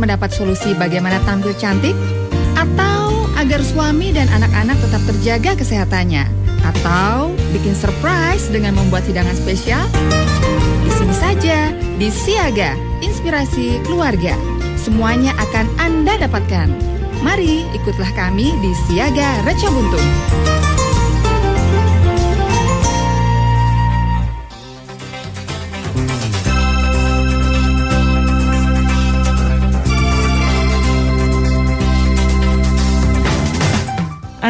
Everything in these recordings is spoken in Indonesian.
mendapat solusi bagaimana tampil cantik? Atau agar suami dan anak-anak tetap terjaga kesehatannya? Atau bikin surprise dengan membuat hidangan spesial? Di sini saja, di Siaga, Inspirasi Keluarga. Semuanya akan Anda dapatkan. Mari ikutlah kami di Siaga Reca Buntung.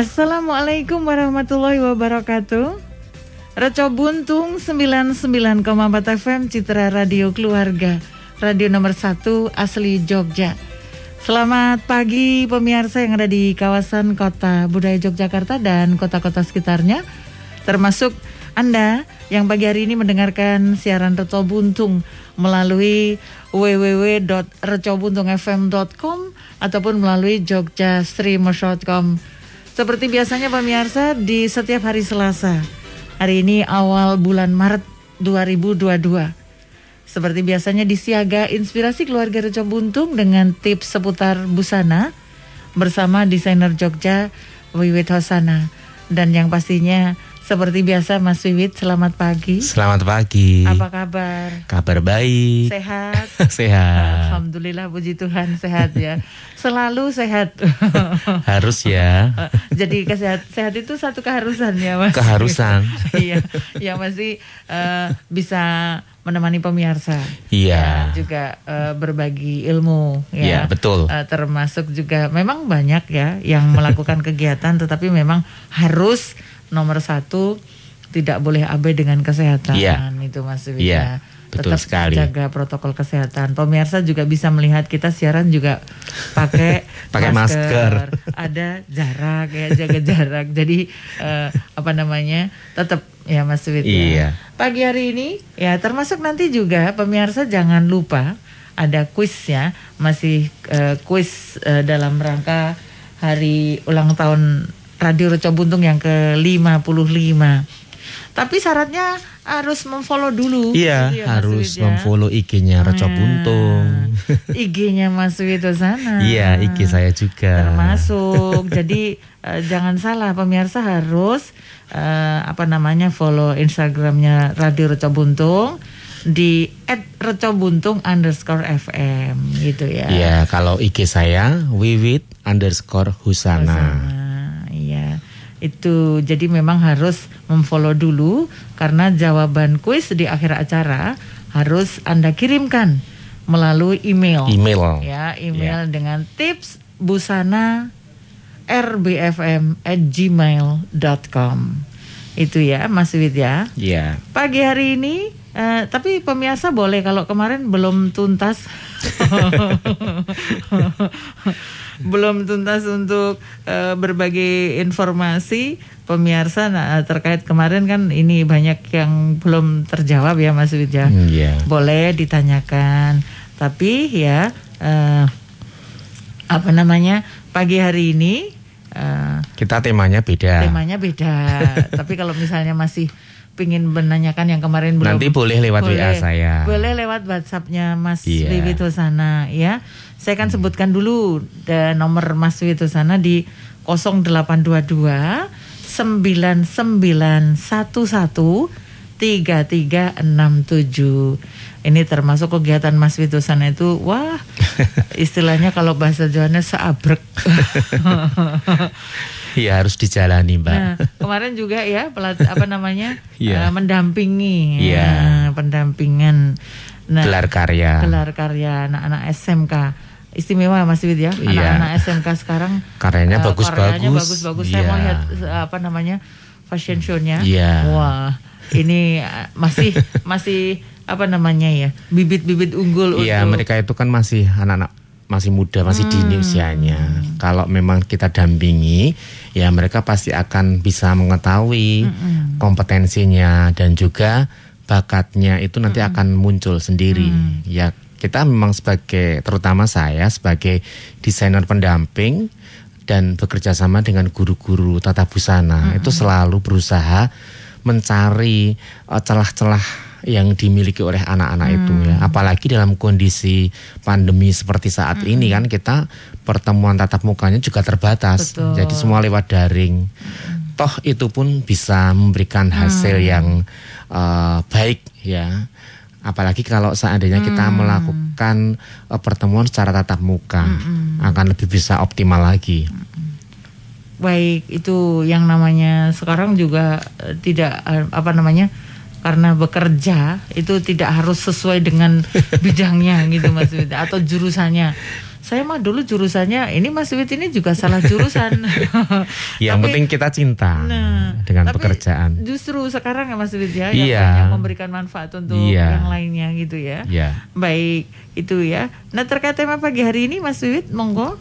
Assalamualaikum warahmatullahi wabarakatuh. Reco Buntung 99,4 FM Citra Radio Keluarga. Radio nomor 1 asli Jogja. Selamat pagi pemirsa yang ada di kawasan kota budaya Yogyakarta dan kota-kota sekitarnya. Termasuk Anda yang pagi hari ini mendengarkan siaran Reco Buntung melalui www.recobuntungfm.com ataupun melalui jogjastreamers.com seperti biasanya pemirsa di setiap hari Selasa. Hari ini awal bulan Maret 2022. Seperti biasanya di Siaga Inspirasi Keluarga Reco Buntung dengan tips seputar busana bersama desainer Jogja Wiwit Hosana. Dan yang pastinya seperti biasa Mas Wiwit, selamat pagi. Selamat pagi. Apa kabar? Kabar baik. Sehat. sehat. Alhamdulillah puji Tuhan sehat ya. Selalu sehat. Harus ya. Jadi kesehat sehat itu satu keharusan ya Mas. Keharusan. iya, yang masih uh, bisa menemani pemirsa. Iya. Ya, juga uh, berbagi ilmu ya. Iya, betul. Uh, termasuk juga memang banyak ya yang melakukan kegiatan tetapi memang harus nomor satu tidak boleh abai dengan kesehatan Iya. itu Mas Wida. Iya, betul Tetap sekali. jaga protokol kesehatan. Pemirsa juga bisa melihat kita siaran juga pakai Pakai masker. Ada jarak ya, jaga jarak. Jadi eh, apa namanya? Tetap ya Mas Wid. ya. Iya. Pagi hari ini ya termasuk nanti juga pemirsa jangan lupa ada kuis ya, masih eh, kuis eh, dalam rangka hari ulang tahun Radio Reco Buntung yang ke-55. Tapi syaratnya harus memfollow dulu. Iya, Gitu ya, harus memfollow IG-nya Reco Nah, Buntung. IG-nya Mas Wito sana. Iya, IG saya juga. Termasuk. Jadi eh, jangan salah pemirsa harus eh, apa namanya follow Instagramnya Radio Reco Buntung di @recobuntung underscore FM gitu ya. Iya, kalau IG saya Wiwit underscore Husana. Iya. Itu jadi memang harus memfollow dulu karena jawaban kuis di akhir acara harus Anda kirimkan melalui email. Email. Ya, email dengan tips busana rbfm at gmail.com Itu ya Mas Wid ya. Iya. Pagi hari ini, eh, tapi pemirsa boleh kalau kemarin belum tuntas, belum tuntas untuk eh, berbagi informasi pemirsa nah, terkait kemarin kan ini banyak yang belum terjawab ya Mas Widya. Iya. Boleh ditanyakan, tapi ya eh, apa namanya pagi hari ini. eh, Kita temanya beda. temanya beda. Tapi kalau misalnya masih pingin menanyakan yang kemarin belum Nanti boleh lewat WA saya. Boleh lewat WhatsAppnya Mas Iya. Wiwit Hosana ya. Saya akan sebutkan dulu eh, nomor Mas Wiwit Hosana di 0822 9911 3367. Ini termasuk kegiatan Mas Witusana itu wah istilahnya kalau bahasa Jawanya seabrek. Iya, harus dijalani, Mbak. Nah, kemarin juga ya pelat apa namanya Iya. eh, mendampingi Iya. eh, pendampingan nah, Gelar karya. gelar karya anak-anak SMK istimewa Mas Wid ya Iya. anak-anak SMK sekarang Karyanya eh, bagus-bagus. karyanya bagus-bagus saya mau lihat eh, apa namanya fashion show-nya Iya. wah ini eh, masih masih apa namanya ya bibit-bibit unggul Iya, untuk mereka itu kan masih anak-anak masih muda, masih dini Hmm. usianya. Kalau memang kita dampingi, ya mereka pasti akan bisa mengetahui Hmm. kompetensinya dan juga bakatnya itu nanti akan muncul sendiri. Hmm. Ya, kita memang sebagai terutama saya sebagai desainer pendamping dan bekerja sama dengan guru-guru tata busana itu selalu berusaha mencari eh, celah-celah yang dimiliki oleh anak-anak itu ya. Apalagi dalam kondisi pandemi seperti saat ini kan kita pertemuan tatap mukanya juga terbatas. Betul. Jadi semua lewat daring. Toh itu pun bisa memberikan hasil yang eh, baik ya. Apalagi kalau seandainya kita melakukan eh, pertemuan secara tatap muka akan lebih bisa optimal lagi. baik itu yang namanya sekarang juga eh, tidak apa namanya karena bekerja itu tidak harus sesuai dengan bidangnya gitu Mas Wid atau jurusannya. Saya mah dulu jurusannya ini Mas Wid ini juga salah jurusan. Yang Tapi- penting kita cinta Nah, dengan tapi pekerjaan. Justru sekarang ya Mas Wid ya yang Iya. banyak memberikan manfaat untuk Iya. yang lainnya gitu ya. Ya. Baik, itu ya. Nah, terkait tema pagi hari ini Mas Wid, monggo.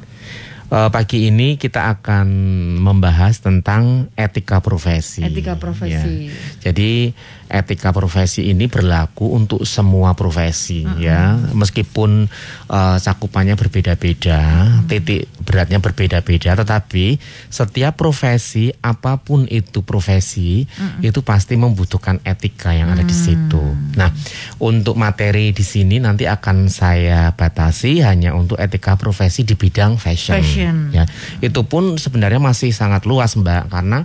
Eh, pagi ini kita akan membahas tentang etika profesi. Etika profesi. Ya. Jadi etika profesi ini berlaku untuk semua profesi ya, meskipun eh, cakupannya berbeda-beda, titik beratnya berbeda-beda, tetapi setiap profesi apa pun itu profesi itu pasti membutuhkan etika yang ada di situ. Nah, untuk materi di sini nanti akan saya batasi hanya untuk etika profesi di bidang fashion. Fashion. Ya, itu pun sebenarnya masih sangat luas Mbak karena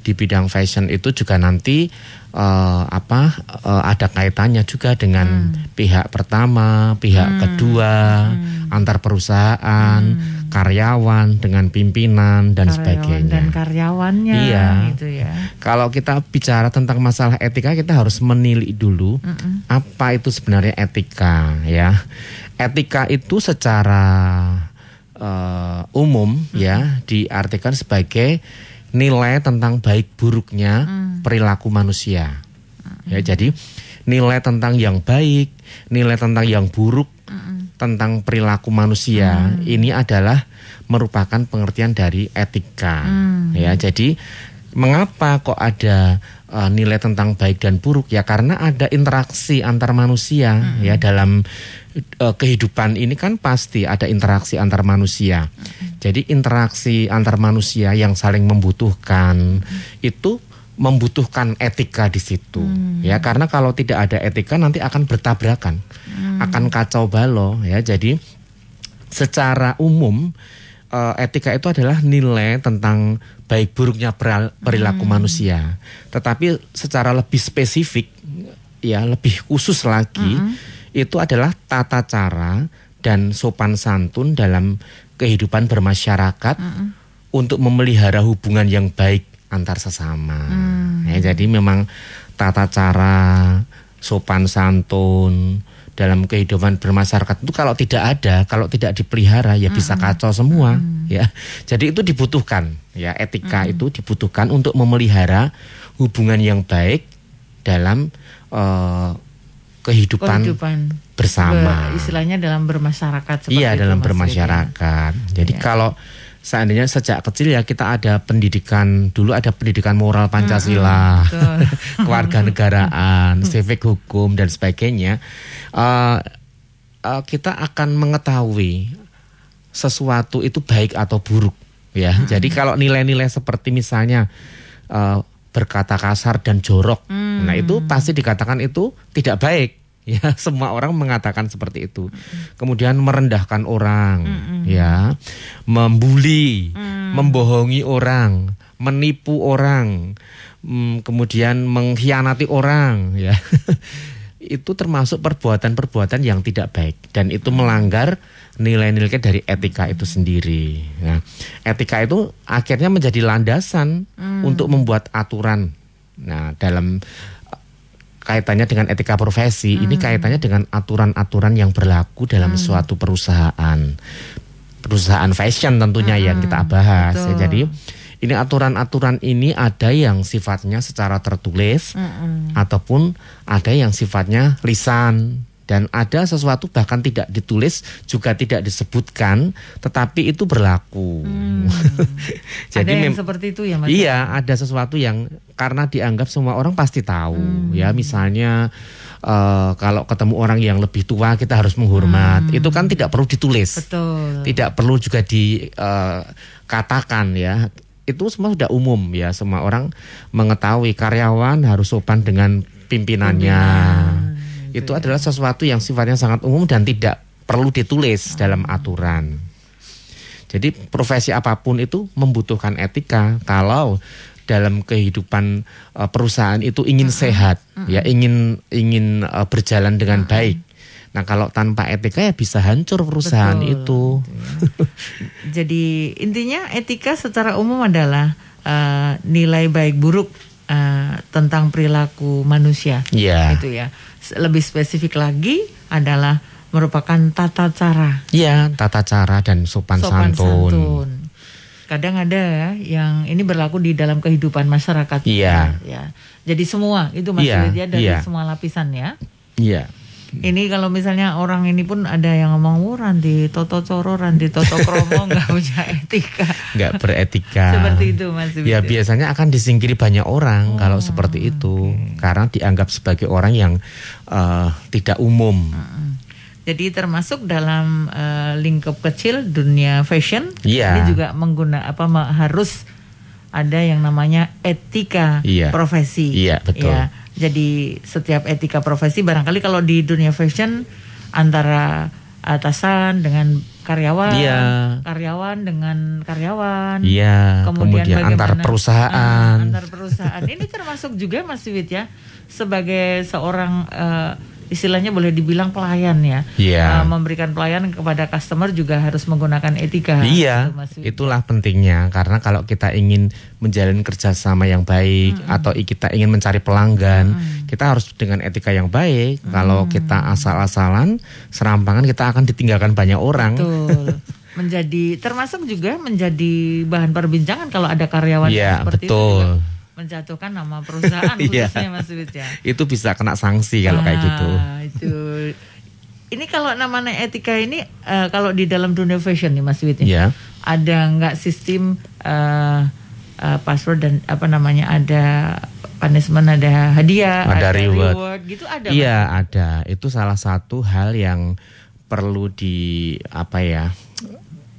di bidang fashion itu juga nanti eh, apa eh, ada kaitannya juga dengan pihak pertama, pihak kedua, antar perusahaan, karyawan dengan pimpinan dan Karyawan sebagainya. dan karyawannya Iya. gitu ya. Kalau kita bicara tentang masalah etika, kita harus menilik dulu apa itu sebenarnya etika, ya. Etika itu secara eh, umum ya diartikan sebagai nilai tentang baik buruknya perilaku manusia. Ya, jadi nilai tentang yang baik, nilai tentang yang buruk tentang perilaku manusia ini adalah merupakan pengertian dari etika. Ya, jadi mengapa kok ada eh, nilai tentang baik dan buruk? Ya karena ada interaksi antar manusia ya dalam eh, kehidupan ini kan pasti ada interaksi antar manusia. Jadi interaksi antar manusia yang saling membutuhkan itu membutuhkan etika di situ ya. Karena kalau tidak ada etika nanti akan bertabrakan akan kacau balau ya. Jadi secara umum eh, etika itu adalah nilai tentang baik buruknya perilaku manusia. Tetapi secara lebih spesifik ya lebih khusus lagi itu adalah tata cara dan sopan santun dalam kehidupan bermasyarakat untuk memelihara hubungan yang baik antar sesama. Ya, jadi memang tata cara sopan santun dalam kehidupan bermasyarakat itu kalau tidak ada, kalau tidak dipelihara ya bisa kacau semua ya. Jadi itu dibutuhkan ya. Etika itu dibutuhkan untuk memelihara hubungan yang baik dalam eh, kehidupan, Kehidupan bersama. Be- istilahnya dalam bermasyarakat seperti Iya itu, dalam Mas Wid, ya. bermasyarakat. Jadi Iya. kalau seandainya sejak kecil ya kita ada pendidikan dulu ada pendidikan moral Pancasila, betul. kewarganegaraan, civic hukum dan sebagainya. Eh, eh, kita akan mengetahui sesuatu itu baik atau buruk ya. Jadi kalau nilai-nilai seperti misalnya eh, berkata kasar dan jorok, nah itu pasti dikatakan itu tidak baik. Ya, semua orang mengatakan seperti itu. Kemudian merendahkan orang, ya, membuli, membohongi orang, menipu orang, mm, kemudian mengkhianati orang, ya. itu termasuk perbuatan-perbuatan yang tidak baik. Dan itu melanggar nilai-nilai dari etika itu sendiri. Nah, etika itu akhirnya menjadi landasan untuk membuat aturan. Nah, dalam eh, kaitannya dengan etika profesi, ini kaitannya dengan aturan-aturan yang berlaku dalam suatu perusahaan. Perusahaan fashion tentunya yang kita bahas. ya. Jadi ini aturan-aturan ini ada yang sifatnya secara tertulis ataupun ada yang sifatnya lisan dan ada sesuatu bahkan tidak ditulis juga tidak disebutkan tetapi itu berlaku. Ada yang seperti itu ya Mas. Iya, ada sesuatu yang karena dianggap semua orang pasti tahu. Ya, misalnya eh, kalau ketemu orang yang lebih tua kita harus menghormat. Itu kan tidak perlu ditulis. Betul. Tidak perlu juga dikatakan ya. Itu semua sudah umum ya. Semua orang mengetahui karyawan harus sopan dengan pimpinannya. Itu adalah sesuatu yang sifatnya sangat umum dan tidak perlu ditulis dalam aturan. Jadi profesi apa pun itu membutuhkan etika. Kalau dalam kehidupan uh, perusahaan itu ingin sehat, ya ingin ingin uh, berjalan dengan baik. Nah kalau tanpa etika ya bisa hancur perusahaan Betul, itu. Jadi intinya etika secara umum adalah uh, nilai baik buruk uh, tentang perilaku manusia. Iya. Itu ya. Lebih spesifik lagi adalah merupakan tata cara Iya, tata cara dan sopan, sopan santun. santun. Kadang ada ya yang ini berlaku di dalam kehidupan masyarakat. Iya. Ya. Jadi semua itu Mas Iya, dari iya. semua lapisan ya. Iya. Ini kalau misalnya orang ini pun ada yang ngomong, oh Ranti Toto Coro, Ranti Toto Kromo nggak punya etika. nggak beretika. Seperti itu Mas Ya Widya. biasanya akan disingkiri banyak orang Oh, kalau seperti itu karena dianggap sebagai orang yang eh, tidak umum. Jadi termasuk dalam eh, lingkup kecil dunia fashion, Iya. ini juga mengguna apa harus ada yang namanya etika Iya. profesi. Iya, betul. Ya, Jadi setiap etika profesi barangkali kalau di dunia fashion antara atasan dengan karyawan, Iya. karyawan dengan karyawan. Iya, kemudian antar bagaimana- perusahaan. Ah, antar perusahaan. Ini termasuk juga Mas Wit ya sebagai seorang eh, istilahnya boleh dibilang pelayan ya. Iya. Eh, memberikan pelayanan kepada customer juga harus menggunakan etika. Iya, Wit. itulah pentingnya karena kalau kita ingin menjalin kerjasama yang baik atau i- kita ingin mencari pelanggan, kita harus dengan etika yang baik. Kalau kita asal-asalan, serampangan kita akan ditinggalkan banyak orang. Betul. menjadi termasuk juga menjadi bahan perbincangan kalau ada karyawan yang seperti itu betul. Menjatuhkan nama perusahaan Iya. khususnya Mas Wit ya. Itu bisa kena sanksi kalau kayak gitu. Ah, itu. Ini kalau namanya etika ini eh, kalau di dalam dunia fashion nih Mas Wit ya. Iya. Ada nggak sistem eh, eh, password dan apa namanya ada punishment, ada hadiah, Ada reward. gitu ada. Iya ada. Itu salah satu hal yang perlu di apa ya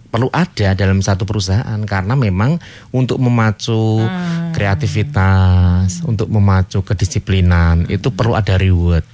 perlu ada dalam satu perusahaan karena memang untuk memacu Hmm. Kreativitas, untuk memacu kedisiplinan itu perlu ada reward.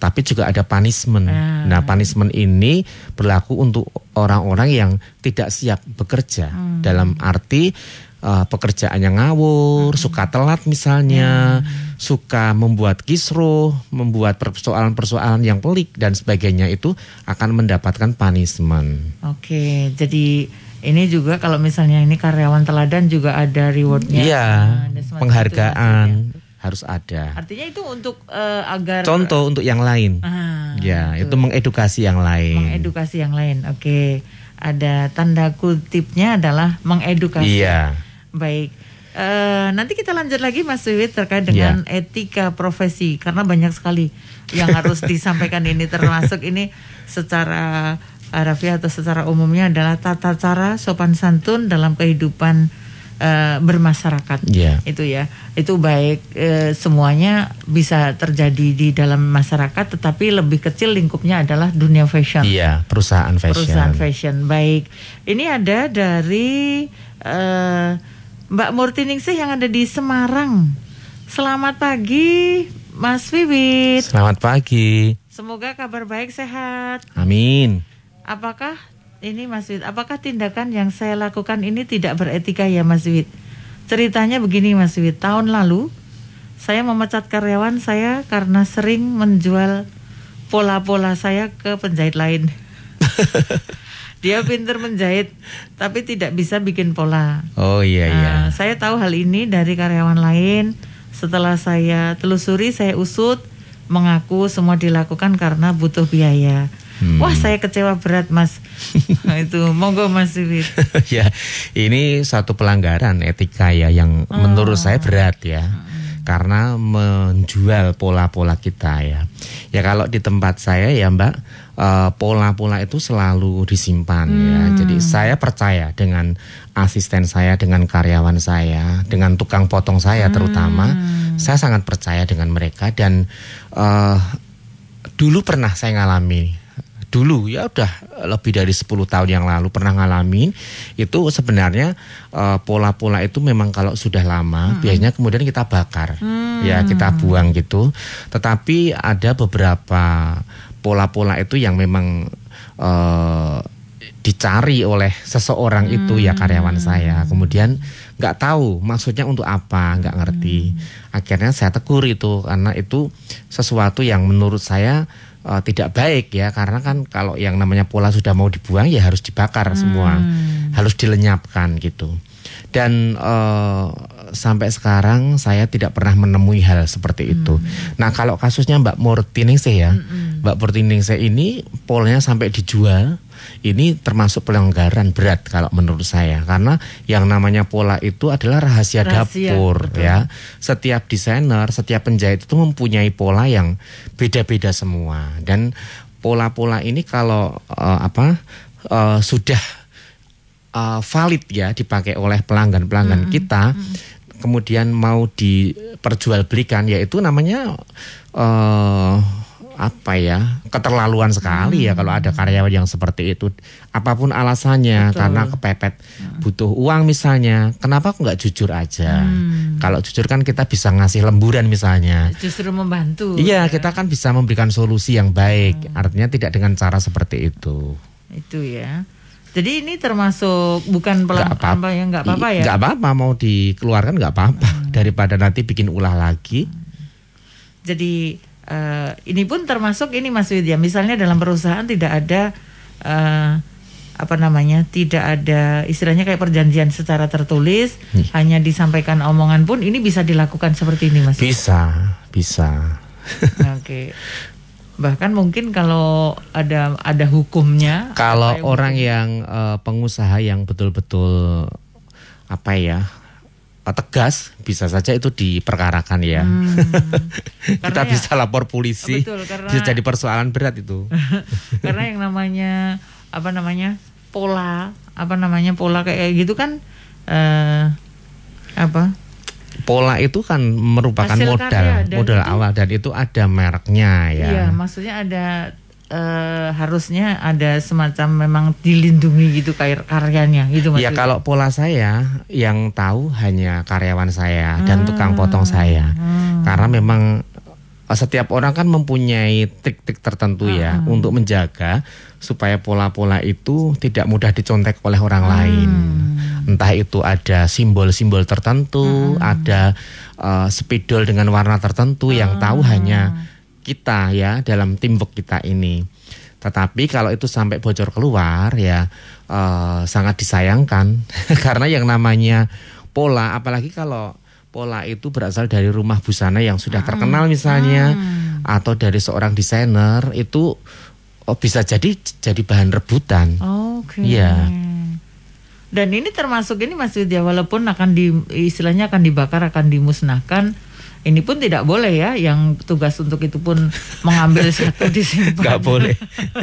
Tapi juga ada punishment. Hmm. Nah, punishment ini berlaku untuk orang-orang yang tidak siap bekerja Hmm. dalam arti eh, pekerjaannya ngawur, Hmm. suka telat misalnya, suka membuat kisruh, membuat persoalan-persoalan yang pelik dan sebagainya itu akan mendapatkan punishment. Oke, jadi ini juga kalau misalnya ini karyawan teladan juga ada rewardnya. Iya, Nah, penghargaan itu harus ada. Artinya itu untuk eh, agar Contoh untuk yang lain. Ah, Ya, itu. itu mengedukasi yang lain. mengedukasi yang lain. Oke, ada tanda kutipnya adalah mengedukasi. Iya. Baik. Eh, nanti kita lanjut lagi Mas Wiwit terkait Iya. dengan etika profesi karena banyak sekali yang harus disampaikan ini termasuk ini secara harafiah atau secara umumnya adalah tata cara sopan santun dalam kehidupan eh, bermasyarakat. Iya. Itu ya. Itu baik eh, semuanya bisa terjadi di dalam masyarakat tetapi lebih kecil lingkupnya adalah dunia fashion Iya, perusahaan fashion. perusahaan fashion. Baik, ini ada dari eh, Mbak Murti Ningsih yang ada di Semarang. Selamat pagi, Mas Wiwit. Selamat pagi. Semoga kabar baik sehat. Amin. Apakah ini Mas Wiwit? Apakah tindakan yang saya lakukan ini tidak beretika ya Mas Wiwit? Ceritanya begini Mas Wiwit. Tahun lalu saya memecat karyawan saya karena sering menjual pola-pola saya ke penjahit lain. Dia pinter menjahit, tapi tidak bisa bikin pola. Oh iya iya. Nah, saya tahu hal ini dari karyawan lain. Setelah saya telusuri, saya usut, mengaku semua dilakukan karena butuh biaya. Hmm. Wah, saya kecewa berat, Mas. Nah, Itu, monggo Mas Wiwit. ya, ini satu pelanggaran etika ya yang Oh. menurut saya berat ya. Karena menjual pola-pola kita ya. Ya kalau di tempat saya ya Mbak, eh, pola-pola itu selalu disimpan ya. Hmm. Jadi saya percaya dengan asisten saya, dengan karyawan saya, dengan tukang potong saya terutama, Hmm. saya sangat percaya dengan mereka dan eh, dulu pernah saya ngalami dulu ya udah lebih dari 10 tahun yang lalu pernah ngalamin itu sebenarnya eh, pola-pola itu memang kalau sudah lama biasanya kemudian kita bakar. Ya kita buang gitu. Tetapi ada beberapa pola-pola itu yang memang eh, dicari oleh seseorang itu ya karyawan saya. Kemudian nggak tahu maksudnya untuk apa nggak ngerti. Akhirnya saya tegur itu karena itu sesuatu yang menurut saya eh, tidak baik ya karena kan kalau yang namanya pola sudah mau dibuang ya harus dibakar semua. Harus dilenyapkan gitu dan eh, sampai sekarang saya tidak pernah menemui hal seperti itu. Nah kalau kasusnya Mbak Murtiningsih ya, Mbak Murtiningsih ini polanya sampai dijual, ini termasuk pelanggaran berat kalau menurut saya karena yang namanya pola itu adalah rahasia, Rahasia, dapur betul. ya. Setiap desainer, setiap penjahit itu mempunyai pola yang beda-beda semua dan pola-pola ini kalau eh, apa eh, sudah uh, valid ya dipakai oleh pelanggan-pelanggan kita kemudian mau diperjualbelikan yaitu namanya eh apa ya keterlaluan sekali ya kalau ada karyawan yang seperti itu. Apa pun alasannya Betul. karena kepepet butuh uang misalnya kenapa kok nggak jujur aja? Kalau jujur kan kita bisa ngasih lemburan misalnya. Justru membantu. iya ya. kita kan bisa memberikan solusi yang baik. Artinya tidak dengan cara seperti itu. Itu ya. Jadi ini termasuk bukan pelan apa- apa ya nggak apa-apa ya. Nggak apa-apa mau dikeluarkan nggak apa-apa daripada nanti bikin ulah lagi. Jadi eh, ini pun termasuk ini Mas Widya. Misalnya dalam perusahaan tidak ada eh, apa namanya, tidak ada istilahnya kayak perjanjian secara tertulis, Hmm. hanya disampaikan omongan pun ini bisa dilakukan seperti ini Mas. Bisa, bisa. Oke. Bahkan mungkin kalau ada ada hukumnya. Kalau yang orang yang eh, pengusaha yang betul-betul apa ya eh, tegas, bisa saja itu diperkarakan ya. Kita Karena ya- bisa lapor polisi. Betul, karena- Bisa jadi persoalan berat itu. karena yang namanya apa namanya pola apa namanya pola kayak gitu kan eh apa Pola itu kan merupakan Hasil modal, karya, dan modal itu- awal dan itu ada mereknya ya. iya maksudnya ada eh, harusnya ada semacam memang dilindungi gitu kayak karyanya gitu Ya maksudnya. kalau pola saya yang tahu hanya karyawan saya dan Hmm. tukang potong saya. Karena memang eh, setiap orang kan mempunyai trik-trik tertentu ya Hmm. untuk menjaga supaya pola-pola itu tidak mudah dicontek oleh orang lain. Hmm. Entah itu ada simbol-simbol tertentu, ada eh, spidol dengan warna tertentu yang tahu Hmm. hanya kita ya dalam teamwork kita ini. Tetapi kalau itu sampai bocor keluar ya eh, sangat disayangkan karena yang namanya pola apalagi kalau pola itu berasal dari rumah busana yang sudah terkenal misalnya atau dari seorang desainer itu oh, bisa jadi jadi bahan rebutan. Oke. Iya. Dan ini termasuk ini Mas Widya walaupun akan di istilahnya akan dibakar akan dimusnahkan ini pun tidak boleh ya yang tugas untuk itu pun mengambil satu disimpan. Nggak boleh.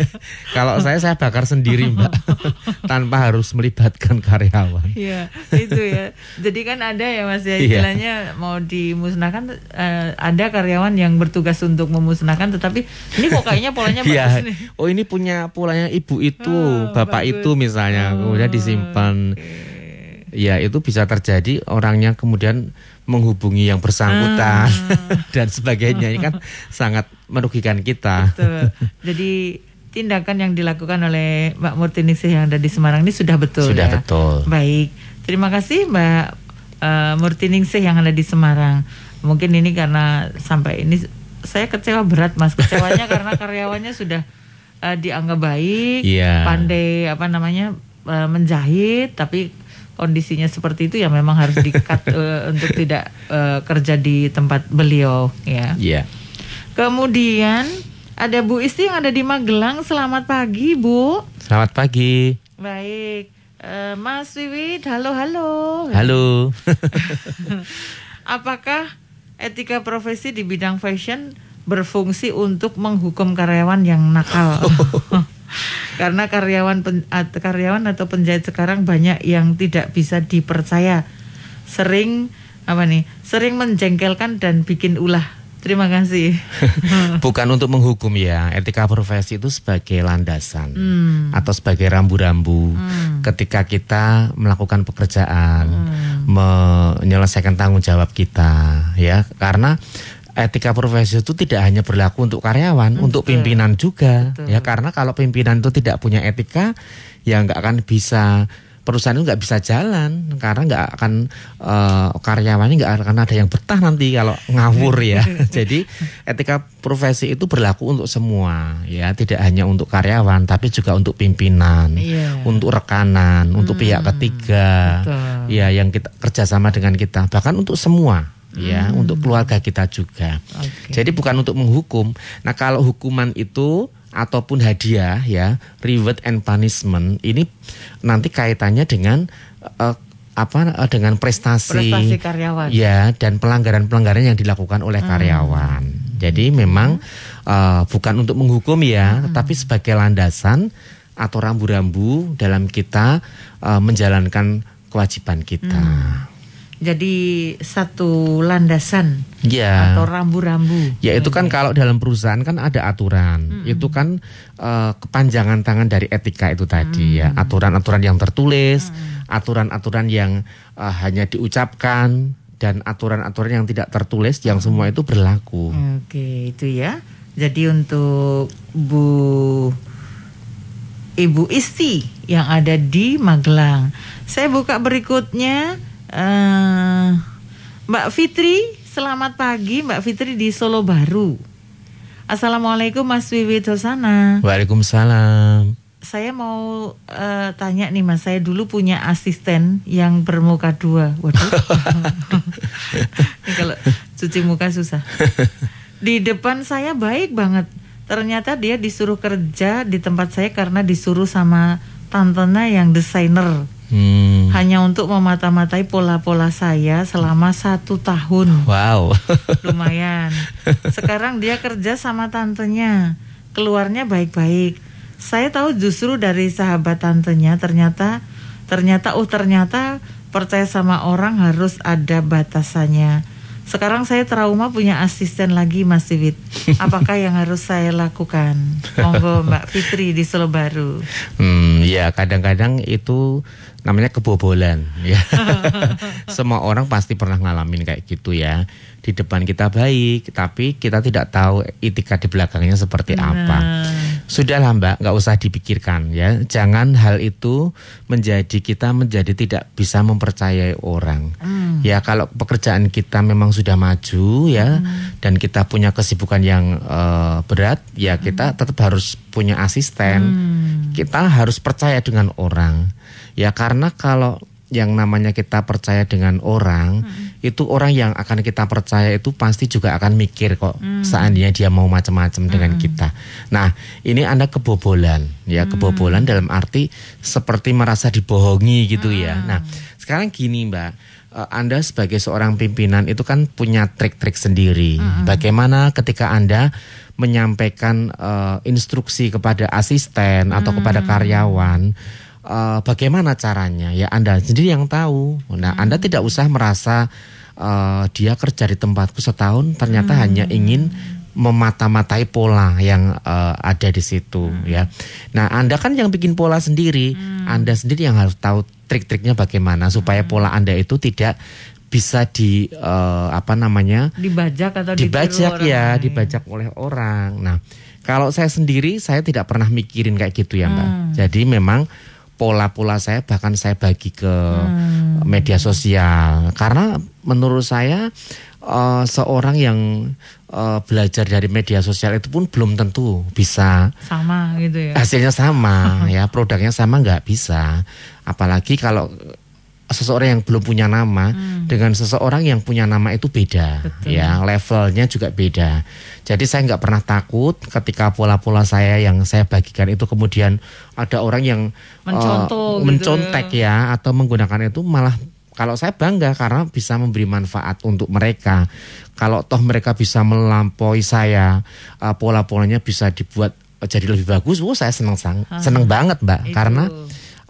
kalau saya saya bakar sendiri mbak tanpa harus melibatkan karyawan. Iya, itu ya. Jadi kan ada ya Mas ya Iya. istilahnya mau dimusnahkan eh, ada karyawan yang bertugas untuk memusnahkan tetapi ini kok kayaknya polanya bagus Iya. nih. Oh ini punya polanya ibu itu, Ah, bapak bagus. itu misalnya, kemudian disimpan. Ya itu bisa terjadi orangnya kemudian menghubungi yang bersangkutan Ah. dan sebagainya. Ini kan sangat merugikan kita. Betul. Jadi tindakan yang dilakukan oleh Mbak Murtiningsih yang ada di Semarang ini sudah betul Sudah ya. betul. Baik. Terima kasih Mbak uh, Murtiningsih yang ada di Semarang. Mungkin ini karena sampai ini saya kecewa berat Mas. Kecewanya karena karyawannya sudah uh, dianggap baik, Iya. pandai apa namanya uh, menjahit tapi kondisinya seperti itu ya memang harus dikat uh, untuk tidak uh, kerja di tempat beliau ya. Iya. Kemudian ada Bu Isti yang ada di Magelang. Selamat pagi, Bu. Selamat pagi. Baik. Eh, Mas Wiwit, halo halo. Halo. Apakah etika profesi di bidang fashion berfungsi untuk menghukum karyawan yang nakal? Karena karyawan pen- karyawan atau penjahit sekarang banyak yang tidak bisa dipercaya. Sering apa nih? Sering menjengkelkan dan bikin ulah. Terima kasih. Bukan untuk menghukum ya, etika profesi itu sebagai landasan Hmm. atau sebagai rambu-rambu ketika kita melakukan pekerjaan, menyelesaikan tanggung jawab kita, ya. Karena etika profesi itu tidak hanya berlaku untuk karyawan, untuk pimpinan juga, ya. Karena kalau pimpinan itu tidak punya etika, ya nggak akan bisa perusahaan itu nggak bisa jalan karena nggak akan eh, karyawannya nggak akan ada yang betah nanti kalau ngawur ya. Jadi etika profesi itu berlaku untuk semua ya, tidak hanya untuk karyawan tapi juga untuk pimpinan, Iya. untuk rekanan, untuk pihak ketiga, betul. ya yang kita kerjasama dengan kita, bahkan untuk semua ya, untuk keluarga kita juga. Oke. Jadi bukan untuk menghukum. Nah, kalau hukuman itu ataupun hadiah ya, reward and punishment ini nanti kaitannya dengan eh, apa eh, dengan prestasi, Prestasi karyawan. Ya, dan pelanggaran-pelanggaran yang dilakukan oleh karyawan. Jadi memang eh, bukan untuk menghukum ya, tetapi sebagai landasan atau rambu-rambu dalam kita eh, menjalankan kewajiban kita. Jadi satu landasan Ya. atau rambu-rambu. Ya itu kan kalau dalam perusahaan kan ada aturan. Itu kan eh, kepanjangan tangan dari etika itu tadi ya. Aturan-aturan yang tertulis, aturan-aturan yang eh, hanya diucapkan dan aturan-aturan yang tidak tertulis yang semua itu berlaku. Oke, itu ya. Jadi untuk Bu Ibu Isti yang ada di Magelang. Saya buka berikutnya eh, Mbak Fitri, selamat pagi Mbak Fitri di Solo Baru. Assalamualaikum Mas Wiwit Hosana. Waalaikumsalam. Saya mau eh, tanya nih Mas, saya dulu punya asisten yang bermuka dua. Waduh. Kalau cuci muka susah. Di depan saya baik banget. Ternyata dia disuruh kerja di tempat saya karena disuruh sama tantenya yang desainer. Hmm. Hanya untuk memata-matai pola-pola saya selama satu tahun. Wow. Lumayan. Sekarang dia kerja sama tantenya. Keluarnya baik-baik. Saya tahu justru dari sahabat tantenya ternyata ternyata oh ternyata percaya sama orang harus ada batasannya. Sekarang saya trauma punya asisten lagi Mas Siwit. Apakah yang harus saya lakukan? Monggo Mbak Fitri di Solo Baru. Hmm, ya kadang-kadang itu namanya kebobolan ya. Semua orang pasti pernah ngalamin kayak gitu ya. Di depan kita baik, tapi kita tidak tahu etika di belakangnya seperti apa. Sudahlah Mbak, nggak usah dipikirkan ya. Jangan hal itu menjadi kita menjadi tidak bisa mempercayai orang. Ya kalau pekerjaan kita memang sudah maju ya dan kita punya kesibukan yang eh, berat, ya kita tetap harus punya asisten. Kita harus percaya dengan orang. Ya karena kalau yang namanya kita percaya dengan orang, itu orang yang akan kita percaya itu pasti juga akan mikir kok seandainya dia mau macam-macam dengan kita. Nah, ini Anda kebobolan, ya kebobolan dalam arti seperti merasa dibohongi gitu ya. Nah, sekarang gini Mbak, eh, Anda sebagai seorang pimpinan itu kan punya trik-trik sendiri. Bagaimana ketika Anda menyampaikan eh, instruksi kepada asisten atau kepada karyawan eh, bagaimana caranya ya Anda sendiri yang tahu. Nah, Anda tidak usah merasa eh, dia kerja di tempatku setahun ternyata hanya ingin memata-matai pola yang eh, ada di situ ya. Nah, Anda kan yang bikin pola sendiri. Anda sendiri yang harus tahu trik-triknya bagaimana supaya pola Anda itu tidak bisa di eh, apa namanya? Dibajak atau dibajak orang ya, lain. dibajak oleh orang. Nah, kalau saya sendiri saya tidak pernah mikirin kayak gitu ya, Mbak. Hmm. Jadi memang pola-pola saya bahkan saya bagi ke Hmm. Media sosial. Karena menurut saya eh, seorang yang eh, belajar dari media sosial itu pun belum tentu bisa. Sama gitu ya. hasilnya sama ya. Produknya sama nggak bisa. Apalagi kalau seseorang yang belum punya nama dengan seseorang yang punya nama itu beda Betul. ya. Levelnya juga beda. Jadi saya nggak pernah takut ketika pola-pola saya yang saya bagikan itu kemudian ada orang yang eh, Mencontoh gitu mencontek ya atau menggunakan itu malah kalau saya bangga karena bisa memberi manfaat untuk mereka. Kalau toh mereka bisa melampaui saya eh, pola-polanya bisa dibuat eh, jadi lebih bagus, oh saya senang senang banget mbak, Itu. karena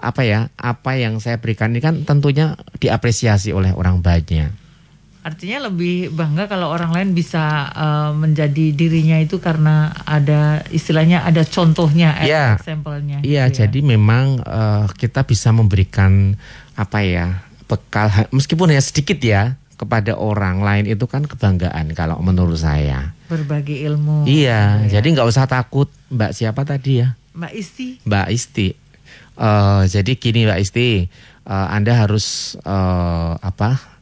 apa ya, apa yang saya berikan ini kan tentunya diapresiasi oleh orang banyak. Artinya lebih bangga kalau orang lain bisa uh, menjadi dirinya itu karena ada istilahnya ada contohnya, Iya. sampelnya. Iya, gitu ya. jadi memang eh, kita bisa memberikan apa ya bekal meskipun hanya sedikit ya kepada orang lain itu kan kebanggaan kalau menurut saya. berbagi ilmu. Iya, Ya. jadi nggak usah takut Mbak siapa tadi ya? Mbak Isti. Mbak Isti. Eh, jadi gini Mbak Isti, eh, Anda harus eh, apa?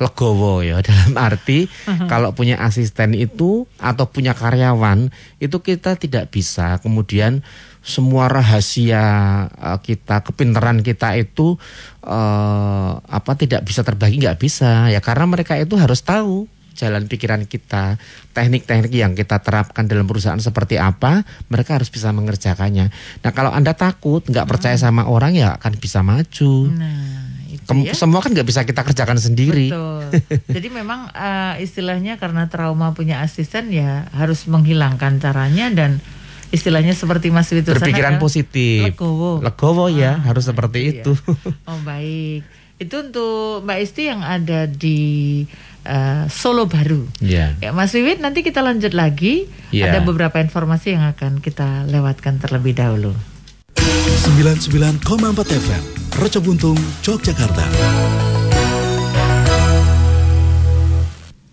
legowo ya dalam arti kalau punya asisten itu atau punya karyawan itu kita tidak bisa. Kemudian semua rahasia eh, kita kepintaran kita itu eh, apa tidak bisa terbagi nggak bisa. Ya karena mereka itu harus tahu jalan pikiran kita, teknik-teknik yang kita terapkan dalam perusahaan seperti apa, mereka harus bisa mengerjakannya. Nah, kalau Anda takut, nggak percaya sama orang ya akan bisa maju. Nah, itu Kem- ya. Semua kan nggak bisa kita kerjakan sendiri. Betul. Jadi memang eh, istilahnya karena trauma punya asisten ya harus menghilangkan caranya dan istilahnya seperti Mas Witu Berpikiran positif. Legowo. Legowo ya, Ah, harus seperti iya. itu. Oh baik. Itu untuk Mbak Isti yang ada di eh, Solo Baru. Ya. Ya Mas Wiwit nanti kita lanjut lagi. Iya. Ada beberapa informasi yang akan kita lewatkan terlebih dahulu. 99,4 FM Roco Buntung, Yogyakarta.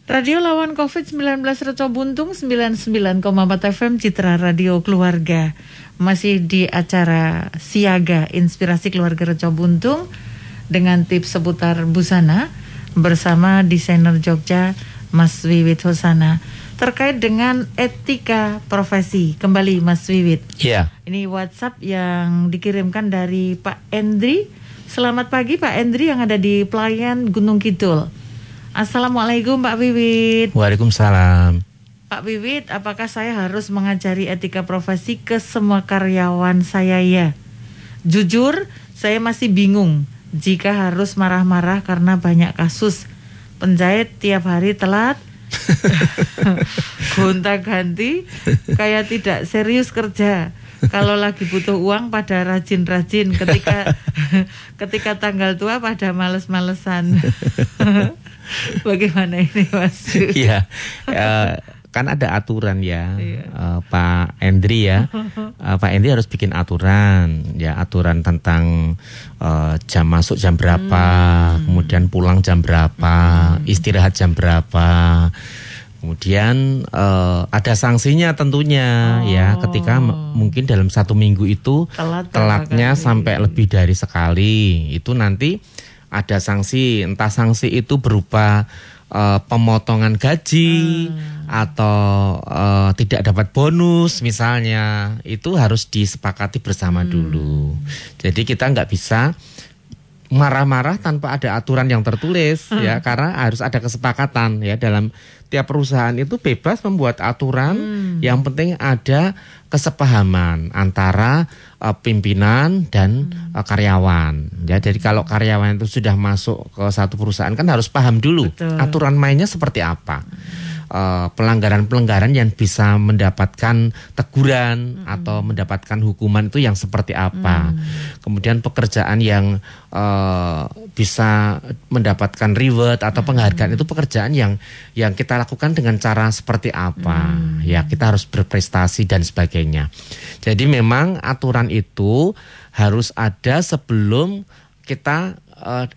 Radio lawan COVID-19 Reco Buntung 99,4 FM Citra Radio Keluarga Masih di acara Siaga Inspirasi Keluarga Reco Buntung Dengan tips seputar busana Bersama desainer Jogja Mas Wiwit Hosana Terkait dengan etika profesi. Kembali Mas Wiwit. Iya. Ini WhatsApp yang dikirimkan dari Pak Endri. Selamat pagi Pak Endri yang ada di pelayan Gunung Kidul. Assalamualaikum Pak Wiwit. Waalaikumsalam. Pak Wiwit, apakah saya harus mengajari etika profesi ke semua karyawan saya? Ya? Jujur, saya masih bingung jika harus marah-marah karena banyak kasus. Penjahit tiap hari telat, gonta-ganti, kayak tidak serius kerja. Kalau lagi butuh uang pada rajin-rajin, ketika ketika tanggal tua pada males-malesan. Bagaimana ini Mas? Iya. Eh, kan ada aturan ya, Iya. eh, Pak Endri ya. Eh, Pak Endri harus bikin aturan, ya aturan tentang eh, jam masuk jam berapa, kemudian pulang jam berapa, istirahat jam berapa. Kemudian eh, ada sanksinya tentunya ya, ketika m- mungkin dalam satu minggu itu Telat telatnya kali? sampai lebih dari sekali. Itu nanti ada sanksi, entah sanksi itu berupa eh, pemotongan gaji atau eh, tidak dapat bonus misalnya, itu harus disepakati bersama dulu. Jadi kita nggak bisa marah-marah tanpa ada aturan yang tertulis ya. Karena harus ada kesepakatan ya. Dalam tiap perusahaan itu bebas membuat aturan. Yang penting ada kesepahaman antara eh, pimpinan dan eh, karyawan ya. Jadi kalau karyawan itu sudah masuk ke satu perusahaan kan harus paham dulu Betul. aturan mainnya seperti apa. Eh, pelanggaran-pelanggaran yang bisa mendapatkan teguran atau mendapatkan hukuman itu yang seperti apa. Kemudian pekerjaan yang eh, bisa mendapatkan reward atau penghargaan itu pekerjaan yang yang kita lakukan dengan cara seperti apa. Ya, kita harus berprestasi dan sebagainya. Jadi memang aturan itu harus ada sebelum kita eh,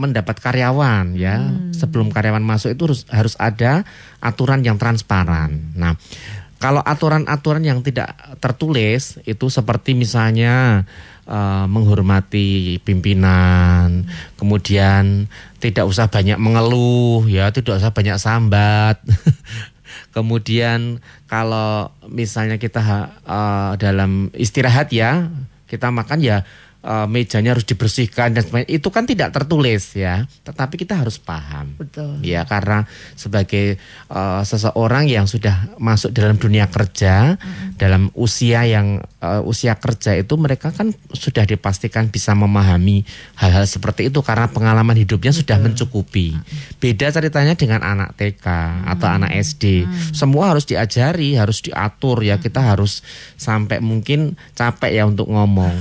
mendapat karyawan ya sebelum karyawan masuk itu harus harus ada aturan yang transparan. Nah, kalau aturan-aturan yang tidak tertulis itu seperti misalnya eh, menghormati pimpinan, kemudian tidak usah banyak mengeluh ya, tidak usah banyak sambat. kemudian kalau misalnya kita eh, dalam istirahat ya, kita makan ya eh, mejanya harus dibersihkan dan sebagainya. Itu kan tidak tertulis ya, tetapi kita harus paham. Betul. Ya karena sebagai eh, seseorang yang sudah masuk dalam dunia kerja dalam usia yang uh, usia kerja itu mereka kan sudah dipastikan bisa memahami hal-hal seperti itu karena pengalaman hidupnya sudah mencukupi. Beda ceritanya dengan anak TK atau anak SD. Semua harus diajari, harus diatur ya. Kita harus sampai mungkin capek ya untuk ngomong.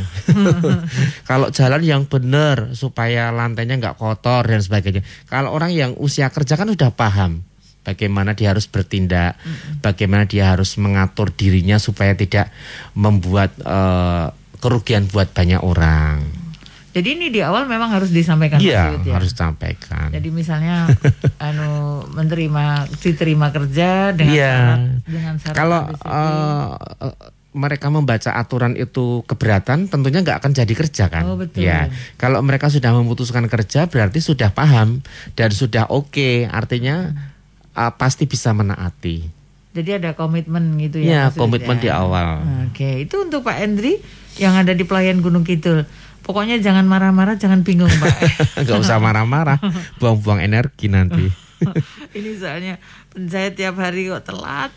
Kalau jalan yang benar supaya lantainya nggak kotor dan sebagainya. Kalau orang yang usia kerja kan sudah paham bagaimana dia harus bertindak, bagaimana dia harus mengatur dirinya supaya tidak membuat uh, kerugian buat banyak orang. Jadi ini di awal memang harus disampaikan Iya, Mas Yud, ya? harus disampaikan. Jadi misalnya anu menerima diterima kerja dengan Iya. syarat dengan syarat Kalau uh, uh, mereka membaca aturan itu keberatan, tentunya nggak akan jadi kerja kan? Oh, betul. Ya, kalau mereka sudah memutuskan kerja, berarti sudah paham dan sudah oke. Artinya uh, pasti bisa menaati. Jadi ada komitmen gitu Ya, ya. Komitmen ya? di awal. Oke, itu untuk Pak Endri yang ada di pelayan Gunung Kidul. Pokoknya jangan marah-marah, jangan bingung, Pak. nggak usah marah-marah, buang-buang energi nanti. Ini soalnya penjahit tiap hari kok telat.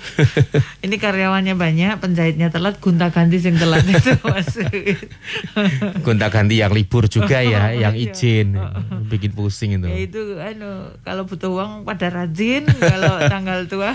Ini karyawannya banyak, penjahitnya telat, gonta-ganti sing telat itu Mas. Gonta-ganti yang libur juga ya, yang Iya. izin, bikin pusing itu. ya itu anu kalau butuh uang pada rajin, kalau tanggal tua.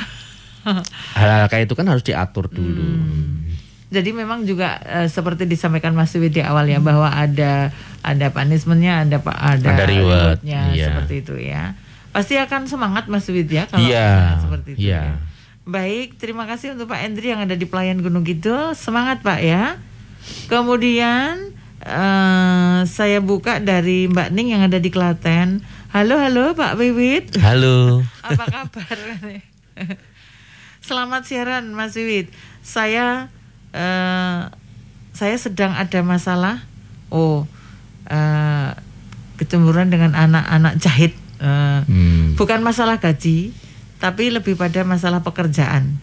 Hal-hal kayak itu kan harus diatur dulu. Hmm. Jadi memang juga eh, seperti disampaikan Mas Wiwit di awal ya bahwa ada ada punishmentnya, ada pak ada, Ada reward, rewardnya iya. seperti itu ya. Pasti akan semangat Mas Wiwit ya kalau kalau seperti itu. iya. ya. Baik, terima kasih untuk Pak Endri yang ada di pelayan Gunung Kidul. Semangat Pak ya. Kemudian eh, saya buka dari Mbak Ning yang ada di Klaten. Halo halo Pak Wiwit. Halo. Apa kabar? Selamat siaran Mas Wiwit. Saya eh, saya sedang ada masalah. Oh, eh, kecemburuan dengan anak-anak jahit. Eh, Hmm. Bukan masalah gaji, tapi lebih pada masalah pekerjaan.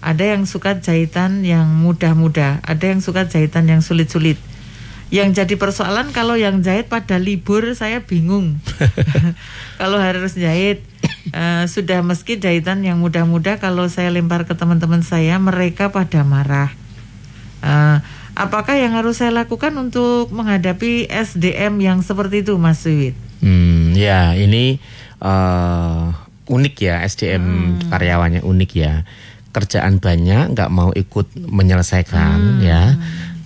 Ada yang suka jahitan yang mudah-mudah, ada yang suka jahitan yang sulit-sulit. Yang jadi persoalan kalau yang jahit pada libur saya bingung. kalau harus jahit eh, sudah meski jahitan yang mudah-mudah kalau saya lempar ke teman-teman saya mereka pada marah. Eh, apakah yang harus saya lakukan untuk menghadapi SDM yang seperti itu Mas Wiwit? Hmm, ya ini eh, unik ya SDM karyawannya unik ya. Kerjaan banyak, nggak mau ikut menyelesaikan ya.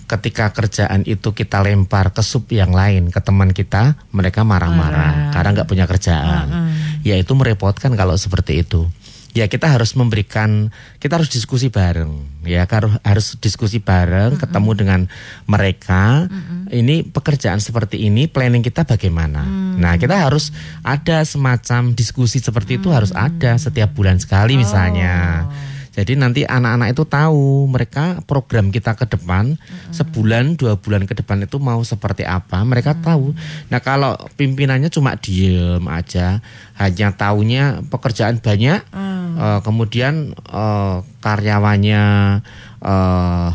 Ketika kerjaan itu kita lempar ke sub yang lain, ke teman kita, mereka marah-marah karena nggak punya kerjaan. Ya itu merepotkan kalau seperti itu. Ya kita harus memberikan, kita harus diskusi bareng, ya harus harus diskusi bareng, ketemu dengan mereka. Ini pekerjaan seperti ini, planning kita bagaimana? Nah kita harus ada semacam diskusi seperti itu harus ada setiap bulan sekali misalnya. Jadi nanti anak-anak itu tahu mereka program kita ke depan sebulan dua bulan ke depan itu mau seperti apa mereka tahu. Nah kalau pimpinannya cuma diem aja hanya taunya pekerjaan banyak, eh, kemudian eh, karyawannya eh,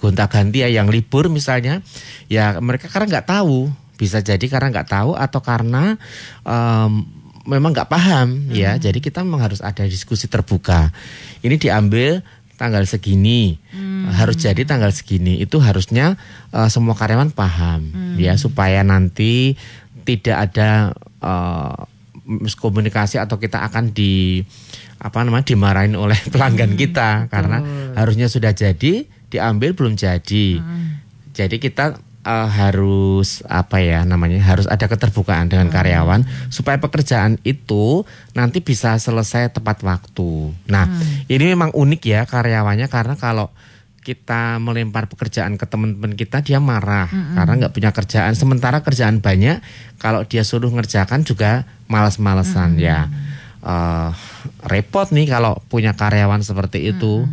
gonta-ganti ya yang libur misalnya, ya mereka karena nggak tahu bisa jadi karena nggak tahu atau karena em, memang nggak paham ya. Jadi kita memang harus ada diskusi terbuka. Ini diambil tanggal segini. Harus jadi tanggal segini. Itu harusnya eh, semua karyawan paham ya supaya nanti tidak ada eh, miskomunikasi atau kita akan di apa namanya dimarahin oleh pelanggan kita. Karena harusnya sudah jadi diambil belum jadi. Jadi kita eh, harus apa ya namanya harus ada keterbukaan dengan karyawan supaya pekerjaan itu nanti bisa selesai tepat waktu. Nah, ini memang unik ya karyawannya karena kalau kita melempar pekerjaan ke teman-teman kita dia marah karena nggak punya kerjaan. Sementara kerjaan banyak kalau dia suruh ngerjakan juga malas-malesan ya. Eh, repot nih kalau punya karyawan seperti itu.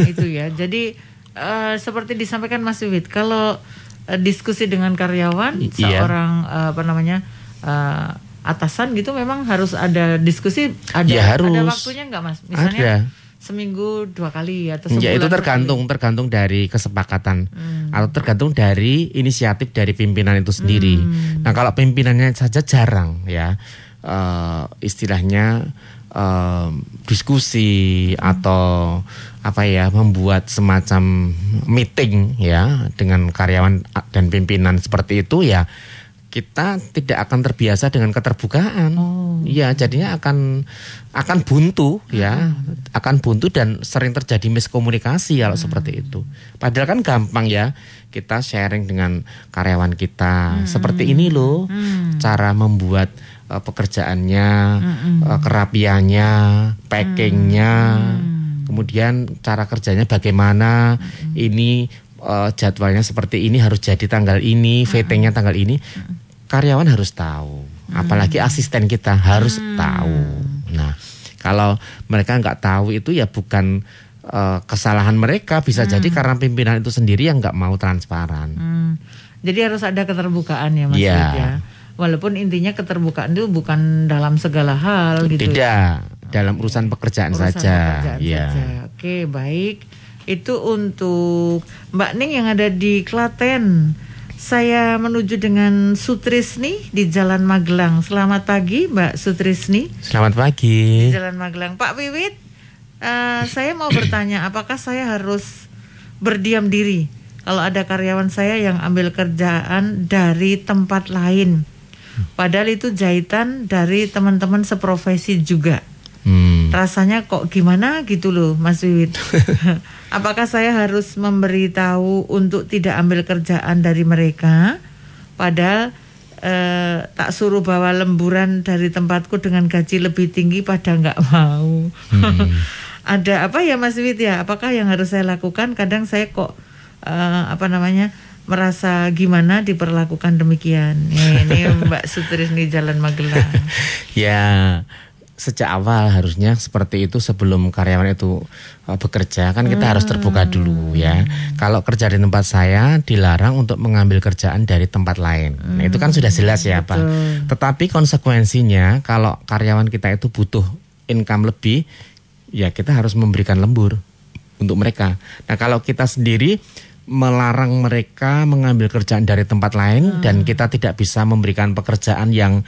Itu ya. Jadi eh, seperti disampaikan Mas Wiwit, kalau eh, diskusi dengan karyawan, I- iya. seorang eh, apa namanya eh, atasan gitu, memang harus ada diskusi. Ada Ya, harus. ada waktunya nggak Mas? Misalnya Ada. seminggu dua kali atau sebulan Ya itu tergantung tergantung dari kesepakatan atau tergantung dari inisiatif dari pimpinan itu sendiri. Nah kalau pimpinannya saja jarang ya eh, istilahnya eh, diskusi atau apa ya membuat semacam meeting ya dengan karyawan dan pimpinan seperti itu ya kita tidak akan terbiasa dengan keterbukaan. Iya, jadinya akan akan buntu ya, akan buntu dan sering terjadi miskomunikasi kalau seperti itu. Padahal kan gampang ya kita sharing dengan karyawan kita. Seperti ini loh cara membuat eh, pekerjaannya, eh, kerapiannya, packingnya, kemudian cara kerjanya bagaimana. Ini eh, jadwalnya seperti ini harus jadi tanggal ini, VT-nya tanggal ini. Karyawan harus tahu, apalagi asisten kita harus tahu. Nah, kalau mereka nggak tahu itu ya bukan eh, kesalahan mereka, bisa jadi karena pimpinan itu sendiri yang nggak mau transparan. Hmm. Jadi harus ada keterbukaan ya Mas. Wid ya. Walaupun intinya keterbukaan itu bukan dalam segala hal gitu. Tidak dalam urusan pekerjaan Urusan saja. pekerjaan ya. saja. Oke, baik. Itu untuk Mbak Ning yang ada di Klaten. Saya menuju dengan Sutrisni di Jalan Magelang. Selamat pagi, Mbak Sutrisni Selamat di pagi. Jalan Magelang. Pak Wiwit, eh, saya mau bertanya, apakah saya harus berdiam diri kalau ada karyawan saya yang ambil kerjaan dari tempat lain? Padahal itu jahitan dari teman-teman seprofesi juga. Hmm. Rasanya kok gimana gitu loh, Mas Wiwit. Apakah saya harus memberitahu untuk tidak ambil kerjaan dari mereka? Padahal eh, tak suruh bawa lemburan dari tempatku dengan gaji lebih tinggi pada nggak mau. Ada apa ya Mas Wid ya? Apakah yang harus saya lakukan? Kadang saya kok eh, apa namanya merasa gimana diperlakukan demikian. Nih, ini Mbak Sutrisni Jalan Magelang. Ya sejak awal harusnya seperti itu sebelum karyawan itu uh, bekerja kan kita harus terbuka dulu ya. Kalau kerja di tempat saya dilarang untuk mengambil kerjaan dari tempat lain. Nah itu kan sudah jelas ya Pak. Tetapi konsekuensinya kalau karyawan kita itu butuh income lebih ya kita harus memberikan lembur untuk mereka. Nah kalau kita sendiri melarang mereka mengambil kerjaan dari tempat lain dan kita tidak bisa memberikan pekerjaan yang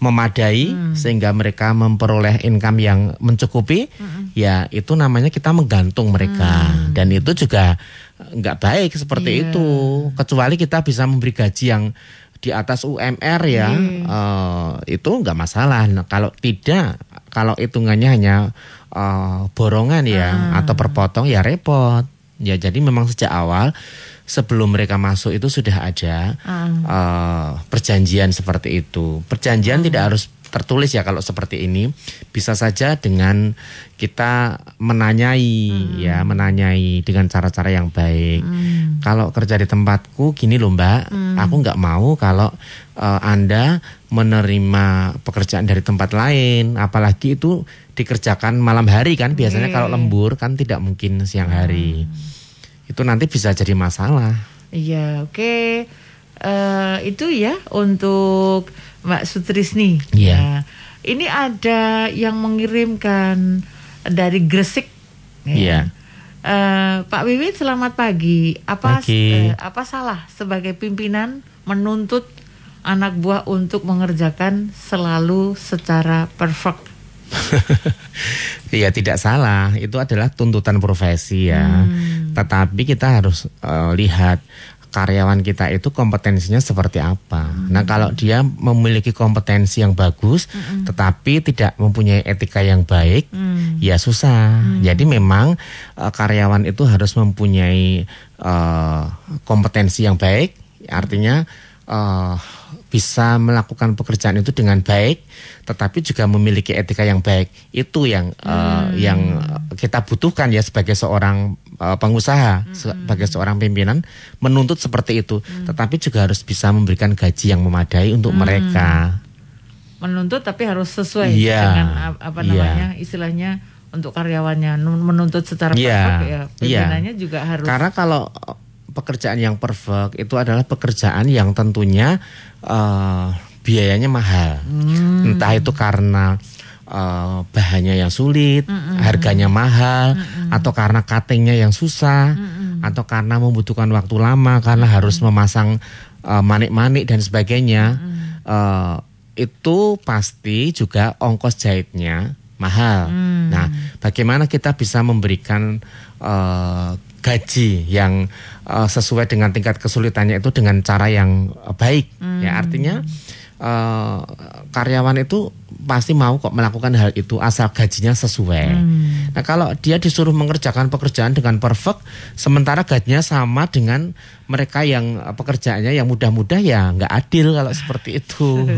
memadai sehingga mereka memperoleh income yang mencukupi. Ya itu namanya kita menggantung mereka. Dan itu juga nggak baik seperti itu. Kecuali kita bisa memberi gaji yang di atas UMR ya. Eh, itu nggak masalah. Nah, kalau tidak kalau hitungannya hanya eh, borongan ya atau perpotong ya repot ya jadi memang sejak awal sebelum mereka masuk itu sudah ada eh, perjanjian seperti itu. Perjanjian tidak harus tertulis ya kalau seperti ini. Bisa saja dengan kita menanyai ya menanyai dengan cara-cara yang baik. Kalau kerja di tempatku gini loh mbak. Aku nggak mau kalau eh, anda menerima pekerjaan dari tempat lain. Apalagi itu dikerjakan malam hari kan biasanya kalau lembur kan tidak mungkin siang hari itu nanti bisa jadi masalah Iya, oke. Eh, itu ya untuk Mbak Sutrisni. Iya. Ya. Ini ada yang mengirimkan dari Gresik. ya. Iya. Eh, Pak Wiwit selamat pagi. Apa Pagi. eh, apa salah sebagai pimpinan menuntut anak buah untuk mengerjakan selalu secara perfect? Iya tidak salah, itu adalah tuntutan profesi ya. Tetapi kita harus eh, lihat karyawan kita itu kompetensinya seperti apa. Nah kalau dia memiliki kompetensi yang bagus, tetapi tidak mempunyai etika yang baik, ya susah. Jadi memang eh, karyawan itu harus mempunyai eh, kompetensi yang baik, artinya eh, bisa melakukan pekerjaan itu dengan baik, tetapi juga memiliki etika yang baik. Itu yang eh, yang kita butuhkan ya sebagai seorang eh, pengusaha, sebagai seorang pimpinan menuntut seperti itu. Tetapi juga harus bisa memberikan gaji yang memadai untuk mereka. Menuntut tapi harus sesuai Iya, dengan ap- apa iya. namanya istilahnya untuk karyawannya nun- menuntut secara Iya, perfect ya. iya. Pimpinannya juga harus Karena kalau pekerjaan yang perfect itu adalah pekerjaan yang tentunya eh, biayanya mahal. Entah itu karena eh, bahannya yang sulit, harganya mahal, atau karena cuttingnya yang susah, atau karena membutuhkan waktu lama karena harus memasang eh, manik-manik dan sebagainya. Eh, itu pasti juga ongkos jahitnya mahal. Nah, bagaimana kita bisa memberikan eh, gaji yang eh, sesuai dengan tingkat kesulitannya itu dengan cara yang eh, baik? Ya, artinya eh, karyawan itu pasti mau kok melakukan hal itu asal gajinya sesuai. Nah, kalau dia disuruh mengerjakan pekerjaan dengan perfect, sementara gajinya sama dengan mereka yang pekerjaannya yang mudah-mudah ya nggak adil kalau seperti itu.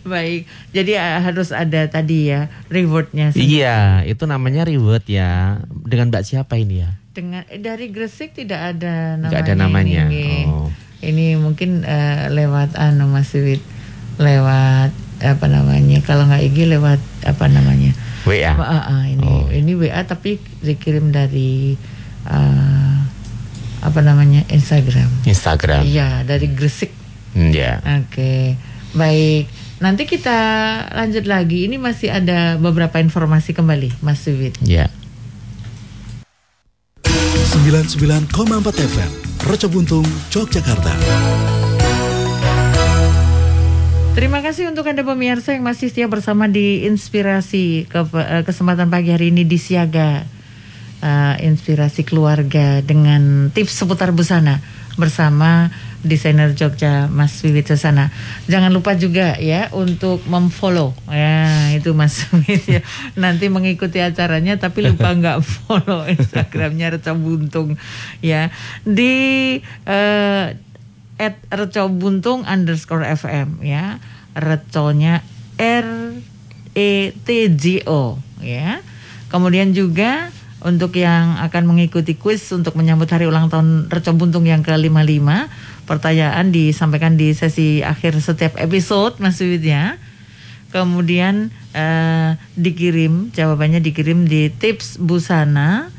Baik, jadi uh, harus ada tadi ya rewardnya. iya, itu namanya reward ya. Dengan Mbak siapa ini ya? Dengan eh, dari Gresik tidak ada namanya. Nggak ada namanya. Ini, Oh. ini mungkin eh, lewat anu Mas Wid, lewat apa namanya? Kalau nggak IG lewat apa namanya? WA. Ah, ini Oh. ini WA tapi dikirim dari eh, apa namanya Instagram. Instagram. Iya dari Gresik. Hmm, ya. Oke, baik. Nanti kita lanjut lagi. Ini masih ada beberapa informasi kembali, Mas Wid. Ya. 99,4 FM Roco Buntung, Yogyakarta. Terima kasih untuk Anda pemirsa yang masih setia bersama di Inspirasi ke, eh, kesempatan pagi hari ini di Siaga. Eh, inspirasi keluarga dengan tips seputar busana bersama desainer Jogja Mas Wiwit Susana. Jangan lupa juga ya untuk memfollow ya itu Mas Wiwit ya. Nanti mengikuti acaranya tapi lupa nggak follow Instagramnya Reca Buntung ya di eh, at Reco Buntung underscore FM ya Reconya R E T J O ya kemudian juga untuk yang akan mengikuti kuis untuk menyambut hari ulang tahun Reco Buntung yang ke-55 pertanyaan disampaikan di sesi akhir setiap episode Mas Wiwit ya kemudian eh, dikirim jawabannya dikirim di tips busana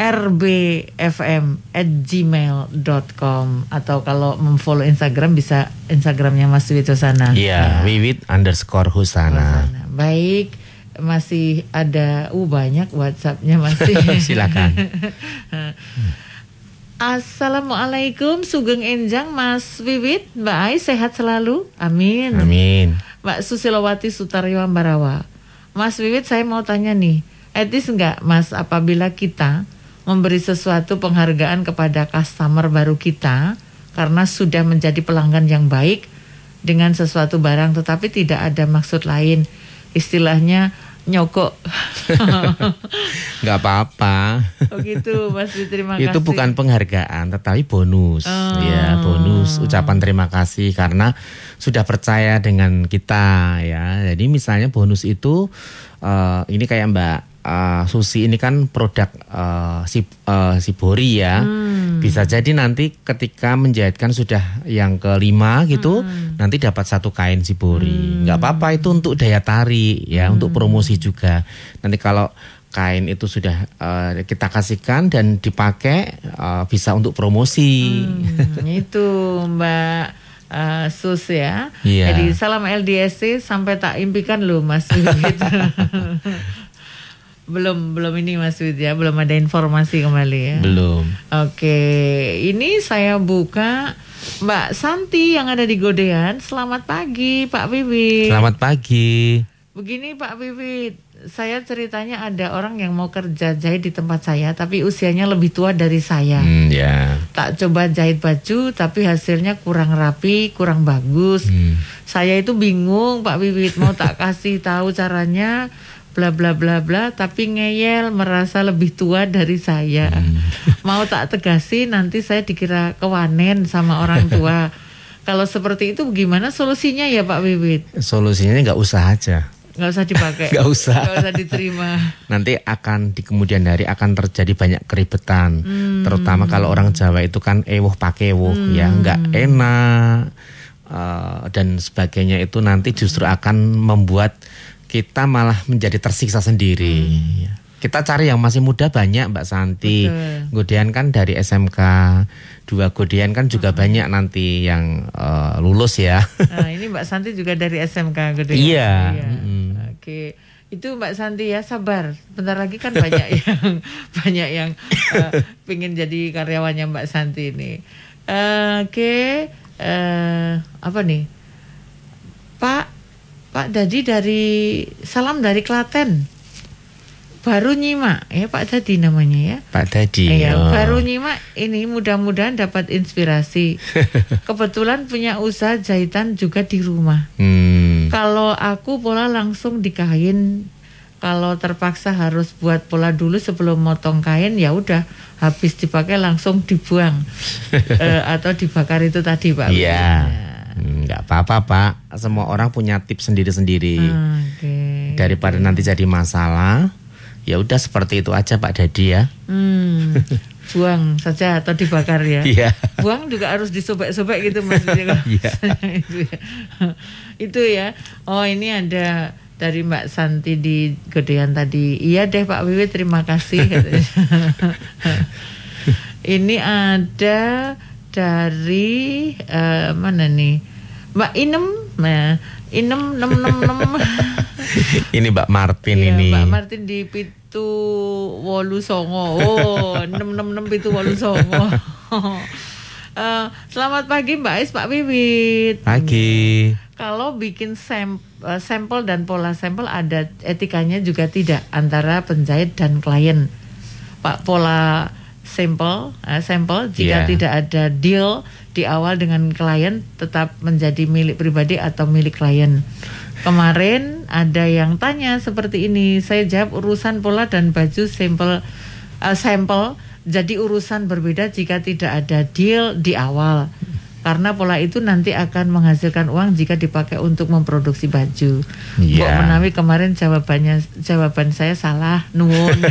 rbfm at gmail.com atau kalau memfollow Instagram bisa Instagramnya Mas Wiwit Husana. Iya, Wiwit underscore Husana. Husana. Baik, masih ada uh banyak WhatsAppnya masih. Silakan. Assalamualaikum Sugeng Enjang Mas Wiwit Mbak Ai sehat selalu Amin Amin. Mbak Susilowati Sutaryo Ambarawa. Mas Wiwit saya mau tanya nih, etis nggak Mas apabila kita memberi sesuatu penghargaan kepada customer baru kita karena sudah menjadi pelanggan yang baik dengan sesuatu barang tetapi tidak ada maksud lain, istilahnya nyokok. Nggak apa-apa. oh gitu, Mas terima kasih. Itu bukan penghargaan, tetapi bonus. Oh. Ya, bonus ucapan terima kasih karena sudah percaya dengan kita ya. Jadi misalnya bonus itu eh, ini kayak Mbak eh, Susi ini kan produk eh, si eh, Sibori ya. Bisa jadi nanti ketika menjahitkan sudah yang kelima gitu, nanti dapat satu kain Sibori. nggak apa-apa itu untuk daya tarik ya, untuk promosi juga. Nanti kalau kain itu sudah eh, kita kasihkan dan dipakai eh, bisa untuk promosi. Hmm, itu Mbak uh, Sus ya. Iya. Jadi salam LDSC sampai tak impikan loh Mas Wid. belum belum ini Mas Wid ya, belum ada informasi kembali ya. Belum. Oke, ini saya buka Mbak Santi yang ada di Godean. Selamat pagi Pak Wiwit. Selamat pagi. Begini Pak Wiwit, saya ceritanya ada orang yang mau kerja jahit di tempat saya, tapi usianya lebih tua dari saya. Hmm, ya. Tak coba jahit baju, tapi hasilnya kurang rapi, kurang bagus. Hmm. Saya itu bingung Pak Wiwit mau tak kasih tahu caranya, bla bla bla bla, tapi ngeyel merasa lebih tua dari saya. Mau tak tegasi nanti saya dikira kewanen sama orang tua. Kalau seperti itu gimana solusinya ya Pak Wiwit? Solusinya nggak usah aja. Nggak usah dipakai. Nggak usah. Nggak usah diterima. Nanti akan di kemudian hari akan terjadi banyak keribetan. Hmm. Terutama kalau orang Jawa itu kan ewuh pakewuh ya, nggak enak eh, dan sebagainya itu nanti justru akan membuat kita malah menjadi tersiksa sendiri. ya. Kita cari yang masih muda banyak Mbak Santi. Betul. Kemudian kan dari SMK dua Godian kan juga banyak nanti yang eh, lulus ya. Nah, ini Mbak Santi juga dari SMK Gede. Iya, mm-mm. Oke. Itu Mbak Santi ya sabar. Bentar lagi kan banyak yang banyak yang eh, pingin jadi karyawannya Mbak Santi ini. Eh, Oke. Eh, apa nih? Pak Pak Dadi dari salam dari Klaten. Baru nyimak ya Pak Dadi namanya ya. Pak Dadi. Iya, oh. baru nyimak ini mudah-mudahan dapat inspirasi. Kebetulan punya usaha jahitan juga di rumah. Hmm. Kalau aku pola langsung di kain. Kalau terpaksa harus buat pola dulu sebelum motong kain ya udah habis dipakai langsung dibuang Eh, atau dibakar itu tadi Pak. Iya. Hmm, nggak apa-apa Pak. Semua orang punya tips sendiri-sendiri. Oke. Daripada nanti jadi masalah, ya udah seperti itu aja Pak Dadi ya. Hmm, buang saja atau dibakar ya. Iya. Buang juga harus disobek-sobek gitu maksudnya. Iya. itu, ya. Oh ini ada dari Mbak Santi di Gedean tadi. Iya deh Pak Wiwi terima kasih. ini ada dari eh, mana nih? Mbak Inem, nah, Inem nem nem nem. ini Mbak Martin Iya, ini. Mbak Martin di Pitu Wolu Songo. Oh, enam enam enam Pitu Wolu Songo. Eh, selamat pagi Mbak Ais, Pak Wiwit. Pagi. Kalau bikin sam- eh, sampel dan pola sampel ada etikanya juga tidak antara penjahit dan klien. Pak pola sampel, eh, sampel jika Iya. tidak ada deal di awal dengan klien tetap menjadi milik pribadi atau milik klien. Kemarin ada yang tanya seperti ini, saya jawab urusan pola dan baju sampel eh, sampel jadi urusan berbeda jika tidak ada deal di awal. Karena pola itu nanti akan menghasilkan uang jika dipakai untuk memproduksi baju. Iya. Mbok Menawi kemarin jawabannya jawaban saya salah, nuwun.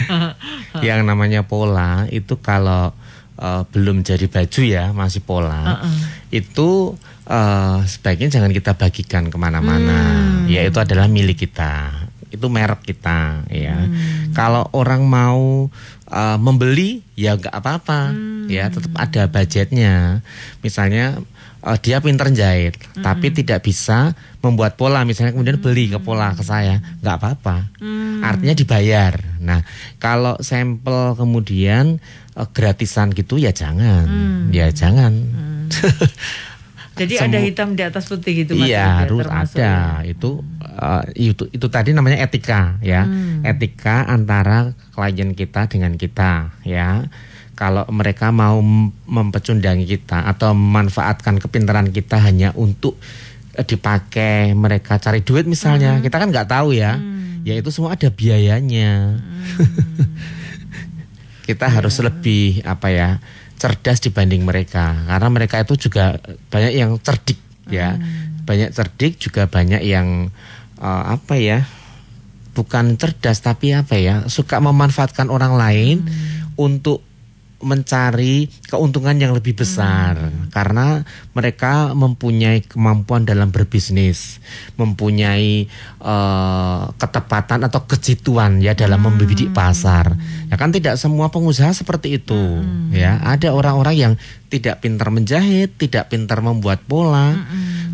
Yang namanya pola itu kalau eh, belum jadi baju ya masih pola. Uh-uh. Itu eh, sebaiknya jangan kita bagikan ke mana-mana. Hmm. Ya itu adalah milik kita. Itu merek kita. Ya. Hmm. Kalau orang mau eh, membeli ya nggak apa-apa. Hmm. Ya tetap ada budgetnya. Misalnya eh, dia pinter jahit, Hmm. tapi tidak bisa membuat pola. Misalnya kemudian beli ke pola ke saya, nggak apa-apa. Hmm. Artinya dibayar. Nah, kalau sampel kemudian eh, gratisan gitu ya jangan, Hmm. ya jangan. Jadi Semu- ada hitam di atas putih gitu Mas, iya ya, harus ada. ya. Itu eh, itu itu tadi namanya etika ya, Hmm. etika antara klien kita dengan kita ya. Kalau mereka mau mem- mempecundangi kita atau memanfaatkan kepintaran kita hanya untuk eh, dipakai mereka cari duit misalnya, kita kan nggak tahu ya. Ya itu semua ada biayanya. kita harus lebih apa ya cerdas dibanding mereka. Karena mereka itu juga banyak yang cerdik ya. Banyak cerdik juga banyak yang eh, apa ya bukan cerdas tapi apa ya suka memanfaatkan orang lain untuk mencari keuntungan yang lebih besar karena mereka mempunyai kemampuan dalam berbisnis, mempunyai eh, ketepatan atau kejituan ya dalam membidik pasar. Ya kan tidak semua pengusaha seperti itu ya. Ada orang-orang yang tidak pintar menjahit, tidak pintar membuat pola,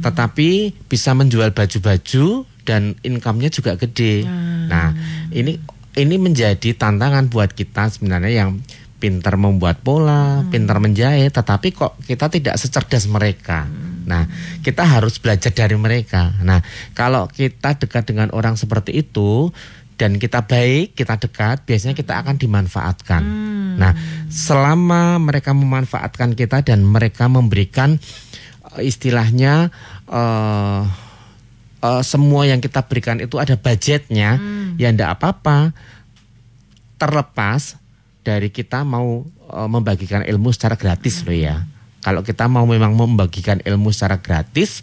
tetapi bisa menjual baju-baju dan income-nya juga gede. Nah, ini ini menjadi tantangan buat kita sebenarnya yang pintar membuat pola, pintar menjahit, tetapi kok kita tidak secerdas mereka. Nah, kita harus belajar dari mereka. Nah, kalau kita dekat dengan orang seperti itu dan kita baik, kita dekat, biasanya kita akan dimanfaatkan. Nah, selama mereka memanfaatkan kita dan mereka memberikan eh, istilahnya eh eh, semua yang kita berikan itu ada budgetnya, ya ndak apa-apa. Terlepas dari kita mau eh, membagikan ilmu secara gratis loh ya. Kalau kita mau memang membagikan ilmu secara gratis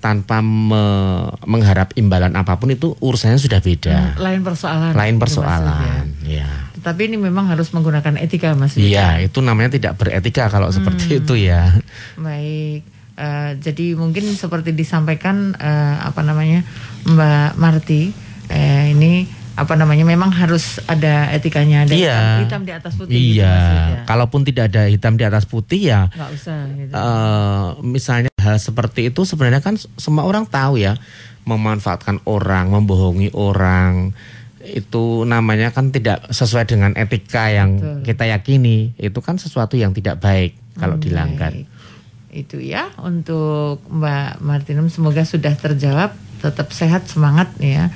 tanpa me- mengharap imbalan apa pun itu urusannya sudah beda. lain persoalan. Lain persoalan, ya. maksudnya. Tapi ini memang harus menggunakan etika Mas. Iya, itu namanya tidak beretika kalau seperti itu ya. Baik. Eh, jadi mungkin seperti disampaikan eh, apa namanya Mbak Marti eh, ini apa namanya memang harus ada etikanya ada Iya. hitam, hitam di atas putih gitu Iya, maksudnya. kalaupun tidak ada hitam di atas putih ya nggak usah gitu. eh, misalnya hal seperti itu sebenarnya kan semua orang tahu ya memanfaatkan orang, membohongi orang itu namanya kan tidak sesuai dengan etika yang Betul. kita yakini. Itu kan sesuatu yang tidak baik kalau Hmm, dilanggar. baik. Itu ya untuk Mbak Martinum semoga sudah terjawab tetap sehat semangat ya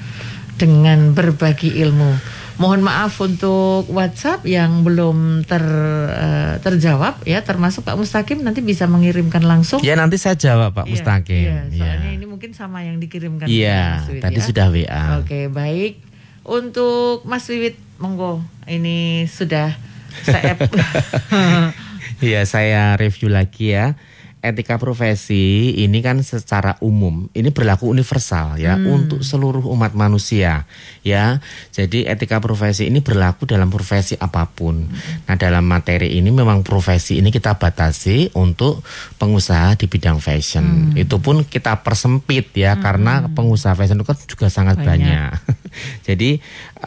dengan berbagi ilmu. Mohon maaf untuk WhatsApp yang belum ter uh, terjawab ya termasuk Pak Mustaqim nanti bisa mengirimkan langsung. Ya nanti saya jawab Pak Iya, Mustaqim. Iya, soalnya Ya. ini mungkin sama yang dikirimkan. Iya, tadi ya. sudah WA. Oke, baik. Untuk Mas Wiwit, monggo. Ini sudah saya Iya, saya review lagi ya. Etika profesi ini kan secara umum ini berlaku universal ya untuk seluruh umat manusia ya. Jadi etika profesi ini berlaku dalam profesi apa pun. Nah, dalam materi ini memang profesi ini kita batasi untuk pengusaha di bidang fashion. Itu pun kita persempit ya karena pengusaha fashion itu kan juga sangat Banyak. banyak. Jadi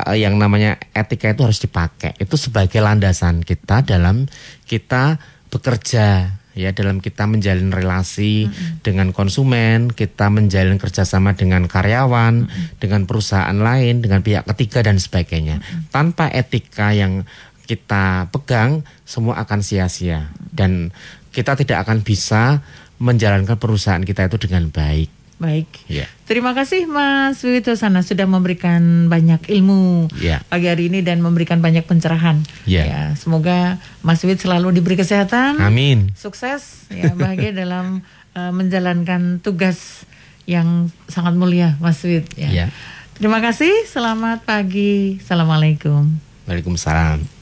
eh, yang namanya etika itu harus dipakai itu sebagai landasan kita dalam kita bekerja ya dalam kita menjalin relasi dengan konsumen, kita menjalin kerjasama dengan karyawan, dengan perusahaan lain, dengan pihak ketiga dan sebagainya. Tanpa etika yang kita pegang, semua akan sia-sia. Dan kita tidak akan bisa menjalankan perusahaan kita itu dengan baik. Baik. Ya. Terima kasih Mas Wiwit Hosana sudah memberikan banyak ilmu Ya. pagi hari ini dan memberikan banyak pencerahan. Ya. semoga Mas Wiwit selalu diberi kesehatan. Amin. sukses ya bahagia dalam uh, menjalankan tugas yang sangat mulia Mas Wid ya. Ya. Terima kasih, selamat pagi. Assalamualaikum. Waalaikumsalam.